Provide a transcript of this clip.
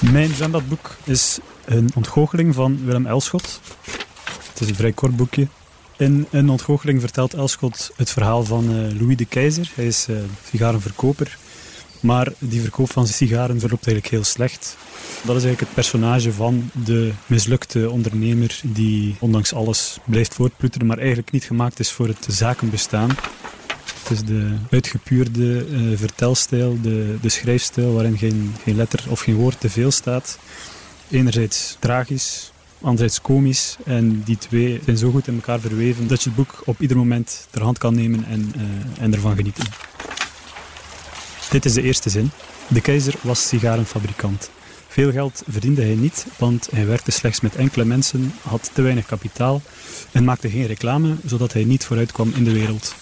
Mijn zwembadboek is een ontgoocheling van Willem Elschot. Het is een vrij kort boekje. In een ontgoocheling vertelt Elschot het verhaal van uh, Louis de Keizer. Hij is uh, sigarenverkoper. Maar die verkoop van sigaren verloopt eigenlijk heel slecht. Dat is eigenlijk het personage van de mislukte ondernemer die ondanks alles blijft voortploeteren, maar eigenlijk niet gemaakt is voor het zakenbestaan. Is de uitgepuurde uh, vertelstijl, de, de schrijfstijl waarin geen, geen letter of geen woord te veel staat. Enerzijds tragisch, anderzijds komisch. En die twee zijn zo goed in elkaar verweven dat je het boek op ieder moment ter hand kan nemen en, uh, en ervan genieten. Dit is de eerste zin. De keizer was sigarenfabrikant. Veel geld verdiende hij niet, want hij werkte slechts met enkele mensen, had te weinig kapitaal en maakte geen reclame, zodat hij niet vooruit kwam in de wereld.